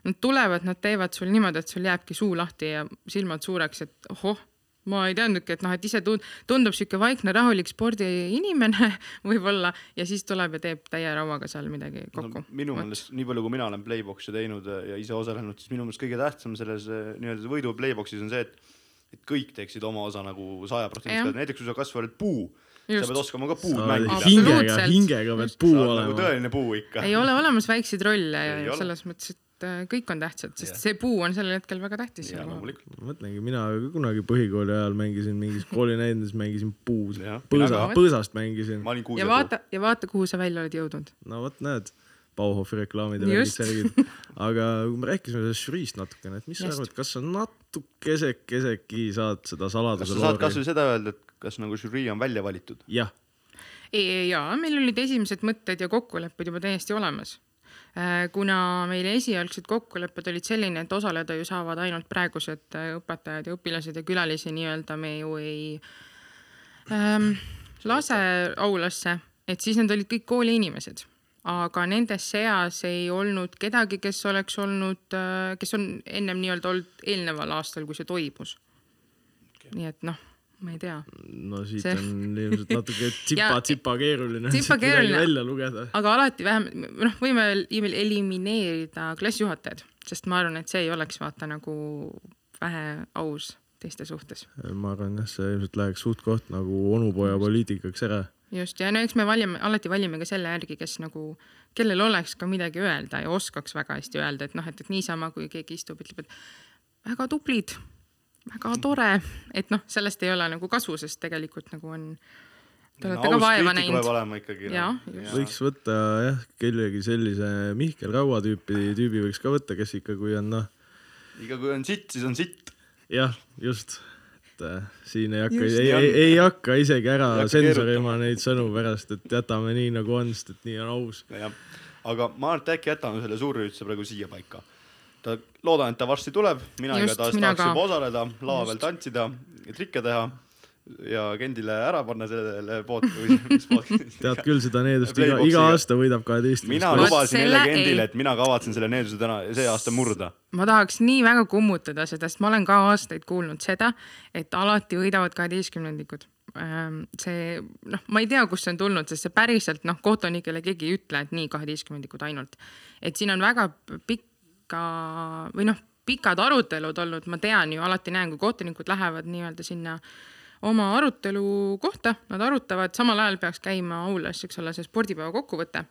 Speaker 4: nad tulevad, nad teevad sul niimoodi, et sul jääbki suu lahti ja silmad suureks, et ohoh, ma ei teadnudki, et noh, et ise tund- tundub sihuke vaikne, rahulik spordiinimene *laughs* võib-olla ja siis tuleb ja teeb täie rauaga seal midagi
Speaker 2: no,
Speaker 4: kokku.
Speaker 2: minu meelest, nii palju, kui mina olen Playboxi teinud äh, ja ise osalenud, siis minu meelest kõige tähtsam selles äh, nii-öelda võidu Playboxis on see, et et kõik teeksid oma osa nagu sajaprotsendiliselt, näiteks kui sa kasvõi oled puu, sa
Speaker 4: Just.
Speaker 2: pead oskama ka puud
Speaker 1: sa
Speaker 2: mängida.
Speaker 1: hingega, hingega pead puu
Speaker 2: sa nagu
Speaker 1: olema.
Speaker 2: tõeline puu ikka.
Speaker 4: ei ole olemas väikseid rolle
Speaker 2: Ei
Speaker 4: ja
Speaker 2: ole.
Speaker 4: selles mõttes, et äh, kõik on tähtsad, sest
Speaker 2: Jah.
Speaker 4: see puu on sellel hetkel väga tähtis.
Speaker 2: ja loomulikult.
Speaker 1: ma mõtlengi, mina kunagi põhikooli ajal mängisin mingis koolinäidenduses mängisin
Speaker 2: Jah.,
Speaker 1: põõsa põõsast mängisin.
Speaker 4: ja vaata, ja vaata, kuhu sa välja oled jõudnud.
Speaker 1: no vot näed, Bauhofi reklaamid ja mingid
Speaker 4: Just.
Speaker 1: särgid. aga kui me rääkisime sellest žüriist natukene, et mis sa
Speaker 4: Just.
Speaker 1: arvad, kas sa natukesekesegi saad seda
Speaker 2: kas
Speaker 1: saladuse
Speaker 2: sa saad kasvõi seda öelda, et kas nagu žürii on välja valitud?
Speaker 1: jah,
Speaker 4: jaa, meil olid esimesed mõtted ja kokkulepped juba täiesti olemas. Kuna meil esialgsed kokkulepped olid selline, et osaleda ju saavad ainult praegused äh, õpetajad ja õpilased ja külalisi nii-öelda me ju ei ähm, lase aulasse, et siis need olid kõik kooli inimesed aga nende seas ei olnud kedagi, kes oleks olnud, kes on ennem nii-öelda olnud eelneval aastal, kui see toimus okay.. nii et noh, ma ei tea,
Speaker 1: no siit
Speaker 4: See-
Speaker 1: on ilmselt natuke *laughs* tsipa-tsipa keeruline
Speaker 4: Tsipa keeruline.
Speaker 1: välja lugeda.
Speaker 4: aga alati vähemalt, noh, võime veel elimineerida klassijuhatajad, sest ma arvan, et see ei oleks vaata nagu vähe aus teiste suhtes.
Speaker 1: ma arvan jah, see ilmselt läheks suht-koht nagu onupoja poliitikaks ära.
Speaker 4: just, ja no eks me valime, alati valime ka selle järgi, kes nagu, kellel oleks ka midagi öelda ja oskaks väga hästi öelda, et noh, et, et niisama, kui keegi istub, ütleb, et väga tublid, väga tore, et noh, sellest ei ole nagu kasu, sest tegelikult nagu on, te olete ka vaeva näinud. just.
Speaker 1: võiks võtta jah, kellegi sellise Mihkel Raua tüüpi, tüübi võiks ka võtta, kes ikka, kui on noh,
Speaker 2: iga kui on sitt, siis on sitt.
Speaker 1: jah, just, et äh, siin ei hakka, ei, ei, ei hakka isegi ära tsensorima neid sõnu pärast, et jätame nii nagu on, sest et nii on aus.
Speaker 2: aga ma arvan, et äkki jätame selle suurürituse praegu siia paika. ta, loodan, et ta varsti tuleb, mina igatahes tahaks juba osaleda, lava peal tantsida, trikke teha ja Kendile ära panna sellele pood- või *laughs* mis podcast'i.
Speaker 1: tead küll seda needust, iga, iga aasta võidab kaheteistkümnest.
Speaker 2: mina lubasin
Speaker 4: selle
Speaker 2: jälle Kendile, et mina kavatsen selle needuse täna, see aasta murda.
Speaker 4: ma tahaks nii väga kummutada seda, sest ma olen ka aastaid kuulnud seda, et alati võidavad kaheteistkümnendikud. see noh, ma ei tea, kust see on tulnud, sest see päriselt noh, kohtunikele keegi ei ütle, et nii kaheteistkümnendikud ainult. et siin on väga pikka või noh, pikad arutelud olnud, ma tean ju alati näen, kui kohtunikud lähevad nii-öelda sinna oma arutelu kohta, nad arutavad, samal ajal peaks käima aulas, eks ole, see spordipäeva kokkuvõte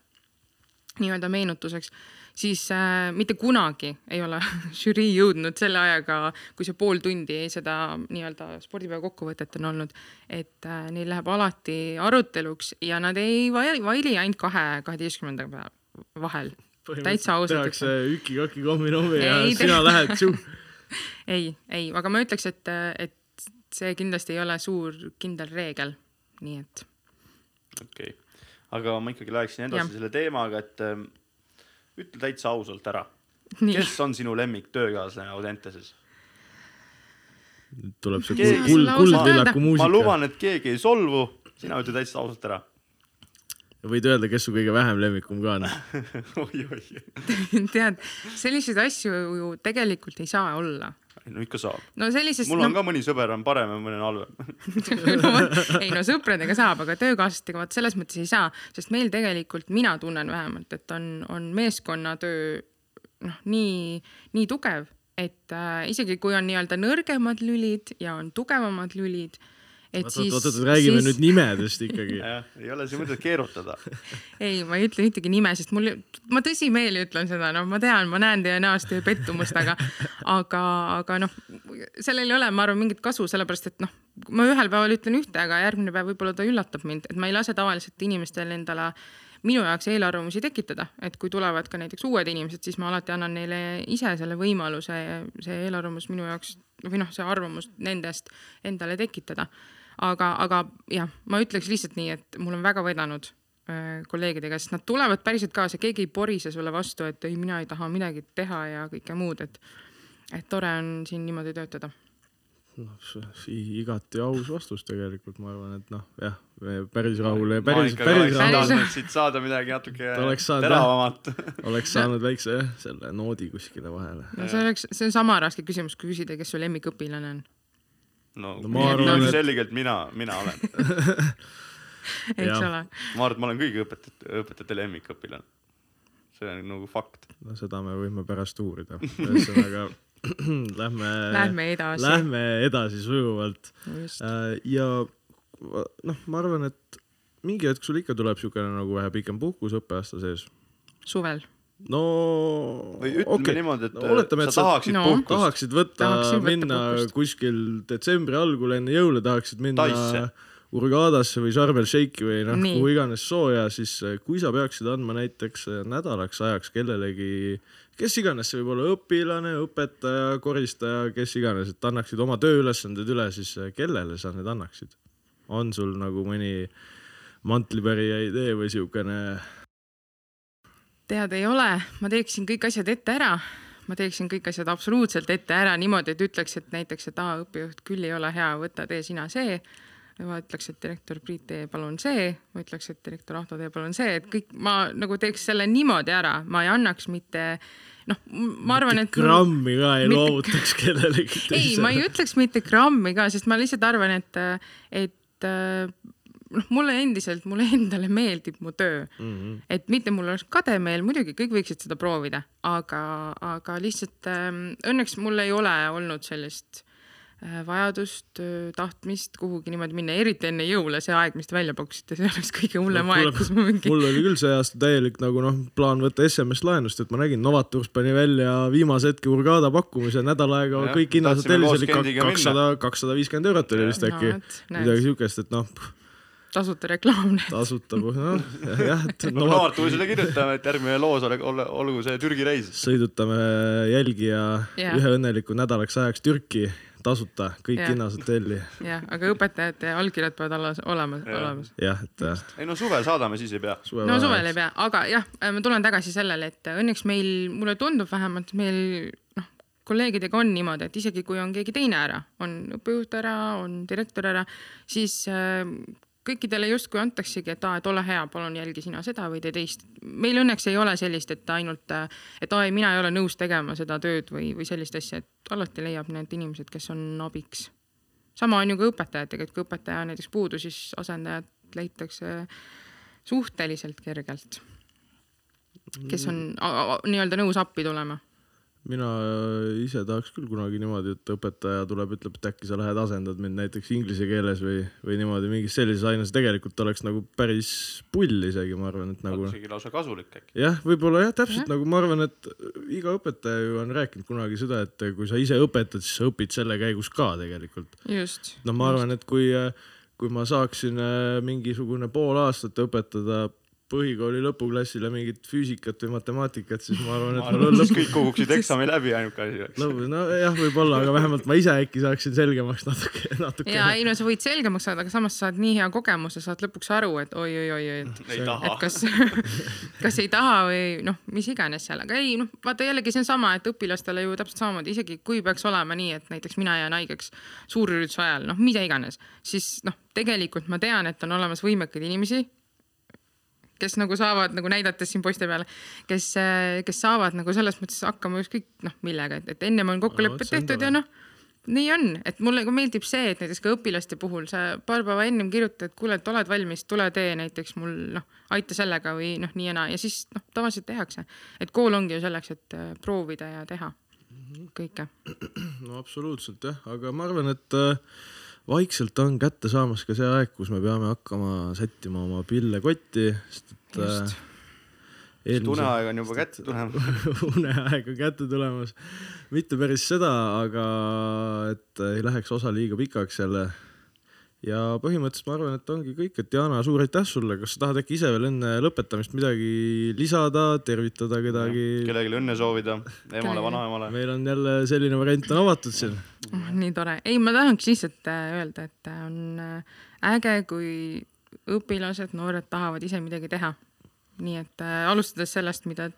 Speaker 4: nii-öelda meenutuseks, siis äh, mitte kunagi ei ole *laughs* žürii jõudnud selle ajaga, kui see pool tundi seda nii-öelda spordipäeva kokkuvõtet on olnud, et äh, neil läheb alati aruteluks ja nad ei vaili, ainult kahe kaheteistkümnenda vahel. Täitsa ausalt
Speaker 1: tehakse üki-kaki kommi-nommi ja
Speaker 4: Ei
Speaker 1: sina
Speaker 4: tee-
Speaker 1: lähed tšu. *laughs*
Speaker 4: ei, ei, aga ma ütleks, et, et see kindlasti ei ole suur kindel reegel, nii et
Speaker 2: okei okay., aga ma ikkagi läheksin edasi
Speaker 4: Jah.
Speaker 2: selle teemaga, et ähm, ütle täitsa ausalt ära, *laughs* kes on sinu lemmik töökaaslane Audenteses?
Speaker 1: tuleb see kuldvillaku
Speaker 2: ma
Speaker 1: muusika.
Speaker 2: luban, et keegi ei solvu, sina ütle täitsa ausalt ära.
Speaker 1: Võid öelda, kes su kõige vähem lemmikum ka on.
Speaker 2: oi-oi,
Speaker 4: tead, selliseid asju ju tegelikult ei saa olla.
Speaker 2: no ikka saab.
Speaker 4: no sellisest
Speaker 2: mul on ka mõni sõber on parem ja mõni on halvem. *laughs*
Speaker 4: ei no sõpradega saab, aga töökaaslastega vaat selles mõttes ei saa, sest meil tegelikult, mina tunnen vähemalt, et on, on meeskonnatöö noh, nii, nii tugev, et äh, isegi kui on nii-öelda nõrgemad lülid ja on tugevamad lülid, et
Speaker 1: oot,
Speaker 4: siis
Speaker 1: oot, oot, räägime nüüd nimedest ikkagi. *laughs*
Speaker 2: ei ole siin mõtet keerutada. *laughs*
Speaker 4: ei, ma ei ütle ühtegi nime, sest mul, ma tõsimeeli ütlen seda, noh, ma tean, ma näen teie näost teie pettumust, aga, *laughs* aga, aga noh, sellel ei ole, ma arvan, mingit kasu, sellepärast et noh, ma ühel päeval ütlen ühte, aga järgmine päev võib-olla ta üllatab mind, et ma ei lase tavaliselt inimestel endale minu jaoks eelarvamusi tekitada, et kui tulevad ka näiteks uued inimesed, siis ma alati annan neile ise selle võimaluse see eelarvamus minu jaoks või noh, see arvamus nendest endale tekitada. aga, aga jah, ma ütleks lihtsalt nii, et mul on väga vedanud äh, kolleegidega, sest nad tulevad päriselt kaasa, keegi ei porise sulle vastu, et ei, mina ei taha midagi teha ja kõike muud, et et tore on siin niimoodi töötada.
Speaker 1: noh, igati aus vastus tegelikult, ma arvan, et noh, jah, päris rahul päris, päris rahul
Speaker 2: siit saada midagi natuke
Speaker 1: Ta oleks saanud,
Speaker 2: teravamat.
Speaker 1: oleks saanud väikse jah, selle noodi kuskile vahele.
Speaker 4: no see oleks, see on sama raske küsimus, kui küsida, kes su lemmikõpilane on.
Speaker 2: No,
Speaker 1: No ma arvan, et-
Speaker 2: selgelt mina, mina olen. *laughs*
Speaker 4: eks ole.
Speaker 2: ma arvan, et ma olen kõigi õpetajate, õpetajate lemmikõpilane. see on nagu fakt.
Speaker 1: no seda me võime pärast uurida. ühesõnaga *clears throat* lähme,
Speaker 4: Lähme edasi.
Speaker 1: Lähme edasi sujuvalt Äh, ja noh, ma arvan, et mingi hetk sul ikka tuleb siukene nagu vähe pikem puhkus õppeaasta sees.
Speaker 4: suvel.
Speaker 1: No
Speaker 2: või ütleme
Speaker 1: okei.
Speaker 2: niimoodi, et
Speaker 1: No oletame, et
Speaker 2: sa tahaksid
Speaker 4: No.
Speaker 2: puhkust.
Speaker 1: tahaksid võtta, minna
Speaker 4: puhkust.
Speaker 1: kuskil detsembri algul enne jõule, tahaksid minna
Speaker 2: Taisse.
Speaker 1: Urgadasse või Sharm el Sheikhi või noh, kuhu iganes sooja, siis eh, kui sa peaksid andma näiteks eh, nädalaks ajaks kellelegi, kes iganes see võib olla, õpilane, õpetaja, koristaja, kes iganes, et annaksid oma tööülesanded üle, siis eh, kellele sa need annaksid? on sul nagu mõni mantlipärija idee või siukene
Speaker 4: tead, ei ole, ma teeksin kõik asjad ette ära. ma teeksin kõik asjad absoluutselt ette ära niimoodi, et ütleks, et näiteks, et aa, õppejuht küll ei ole hea, võta tee sina see. ma ütleks, et direktor Priit, tee palun see, ma ütleks, et direktor Ahto, tee palun see, et kõik ma nagu teeks selle niimoodi ära, ma ei annaks mitte noh, ma arvan, et.
Speaker 1: grammi ka ei
Speaker 4: mitte-
Speaker 1: loovutaks *laughs* kellelegi
Speaker 4: ei, ma ei ütleks mitte grammi ka, sest ma lihtsalt arvan, et, et noh, mulle endiselt, mulle endale meeldib mu töö mm. -hmm. et mitte mul oleks kademeel, muidugi kõik võiksid seda proovida, aga, aga lihtsalt ähm, õnneks mul ei ole olnud sellist äh, vajadust, tahtmist kuhugi niimoodi minna, eriti enne jõule, see aeg, mis te välja pakkusite, see oleks kõige hullem
Speaker 1: No,
Speaker 4: aeg, kus ma mingi.
Speaker 1: mul oli küll see aasta täielik nagu noh, plaan võtta SMS laenust, et ma nägin, Novatours pani välja viimase hetke Urgada pakkumise, nädal aega
Speaker 2: Jah,
Speaker 1: kõik hinnad hotellis oli kakssada, kakssada viiskümmend eurot oli vist äkki
Speaker 4: No,
Speaker 1: midagi siukest, et noh,
Speaker 4: tasuta reklaam.
Speaker 1: tasuta, noh jah,
Speaker 2: no Novartusele kirjutame, et järgmine loos ole, ole, olgu see Türgi reis.
Speaker 1: sõidutame jälgija
Speaker 4: Jah.
Speaker 1: ühe õnneliku nädalaks ajaks Türki tasuta, kõik
Speaker 4: Jah.
Speaker 1: hinnad hotelli,
Speaker 4: jah, aga õpetajate allkirjad peavad alles olema, olemas.
Speaker 1: jah, et äh,
Speaker 2: ei no suvel saadame, siis ei pea.
Speaker 4: no suvel ei pea, aga jah, ma tulen tagasi sellele, et õnneks meil, mulle tundub vähemalt, meil noh, kolleegidega on niimoodi, et isegi kui on keegi teine ära, on õppejuht ära, on direktor ära, siis äh, kõikidele justkui antaksegi, et aa, et ole hea, palun jälgi sina seda või tee teist. meil õnneks ei ole sellist, et ainult, et aa ei, mina ei ole nõus tegema seda tööd või, või sellist asja, et alati leiab need inimesed, kes on abiks. sama on ju ka õpetajatega, et kui õpetaja on näiteks puudu, siis asendajat leitakse suhteliselt kergelt, kes on nii-öelda nõus appi tulema.
Speaker 1: Mina ise tahaks küll kunagi niimoodi, et õpetaja tuleb, ütleb, et äkki sa lähed asendad mind näiteks inglise keeles või, või niimoodi mingis sellises aines, tegelikult oleks nagu päris pull isegi, ma arvan, et nagu
Speaker 2: isegi lausa kasulik äkki.
Speaker 1: jah, võib-olla jah, täpselt nagu ma arvan, et iga õpetaja ju on rääkinud kunagi seda, et kui sa ise õpetad, siis sa õpid selle käigus ka tegelikult.
Speaker 4: just.
Speaker 1: no ma arvan, et kui, kui ma saaksin äh, mingisugune pool aastat õpetada põhikooli lõpuklassile mingit füüsikat või matemaatikat, siis ma arvan,
Speaker 2: ma
Speaker 1: et mul
Speaker 2: arvan,
Speaker 1: lõpu,
Speaker 2: kõik kukuksid eksami läbi, ainuke asi oleks.
Speaker 1: nojah, võib-olla, aga vähemalt ma ise äkki saaksin selgemaks natuke, natuke.
Speaker 4: ja ei no sa võid selgemaks saada, aga samas saad nii hea kogemuse, saad lõpuks aru, et oi-oi-oi, et et. kas, kas ei taha või noh, mis iganes seal, aga ei noh, vaata jällegi see on sama, et õpilastele ju täpselt samamoodi, isegi kui peaks olema nii, et näiteks mina jään haigeks suurürituse ajal, noh, mida iganes, siis noh, tegelikult ma tean, et on olemas võimekaid inimesi, kes nagu saavad nagu näidates siin poiste peale, kes, kes saavad nagu selles mõttes hakkama ükskõik noh, millega, et, et ennem on
Speaker 1: No,
Speaker 4: kokkulepped
Speaker 1: on
Speaker 4: tehtud ja noh, nii on, et mulle ka meeldib see, et näiteks ka õpilaste puhul sa paar päeva ennem kirjutad, et kuule, et oled valmis, tule tee näiteks mul noh, aita sellega või noh, nii ja naa ja siis noh, tavaliselt tehakse. et kool ongi ju selleks, et äh, proovida ja teha kõike.
Speaker 1: no absoluutselt jah, aga ma arvan, et äh, vaikselt on kätte saamas ka see aeg, kus me peame hakkama sättima oma pille kotti, sest et äh,
Speaker 4: Just.
Speaker 1: eelmise
Speaker 2: uneaeg on juba kätte tulemas. *laughs*
Speaker 1: uneaeg on kätte tulemas. mitte päris seda, aga et ei läheks osa liiga pikaks jälle. ja põhimõtteliselt ma arvan, et ongi kõik, et Jana, suur aitäh sulle, kas sa tahad äkki ise veel enne lõpetamist midagi lisada, tervitada kedagi?
Speaker 2: kellelegi õnne soovida, emale, vanaemale.
Speaker 1: meil on jälle selline variant on avatud siin.
Speaker 4: oh,. nii tore, ei, ma tahaks lihtsalt äh, öelda, et äh, on äh, äge, kui õpilased, noored tahavad ise midagi teha. nii et äh, alustades sellest, mida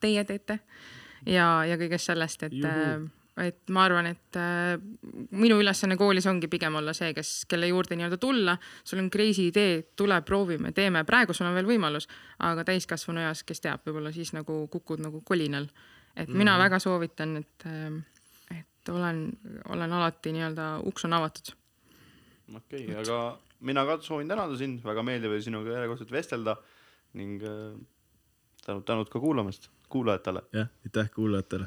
Speaker 4: teie teete ja, ja kõigest sellest, et
Speaker 1: Juhu.,
Speaker 4: et ma arvan, et äh, minu ülesanne koolis ongi pigem olla see, kes, kelle juurde nii-öelda tulla. sul on crazy idee, tule proovime, teeme, praegu sul on veel võimalus, aga täiskasvanu eas, kes teab, võib-olla siis nagu kukud nagu kolinal. et mina mm -hmm. väga soovitan, et äh, et olen, olen alati nii-öelda, uks on avatud.
Speaker 2: okei okay,, aga mina ka soovin tänada sind, väga meeldiv oli sinuga järjekordselt vestelda ning äh, tänud, tänud ka kuulamast, kuulajatele.
Speaker 1: jah, aitäh kuulajatele.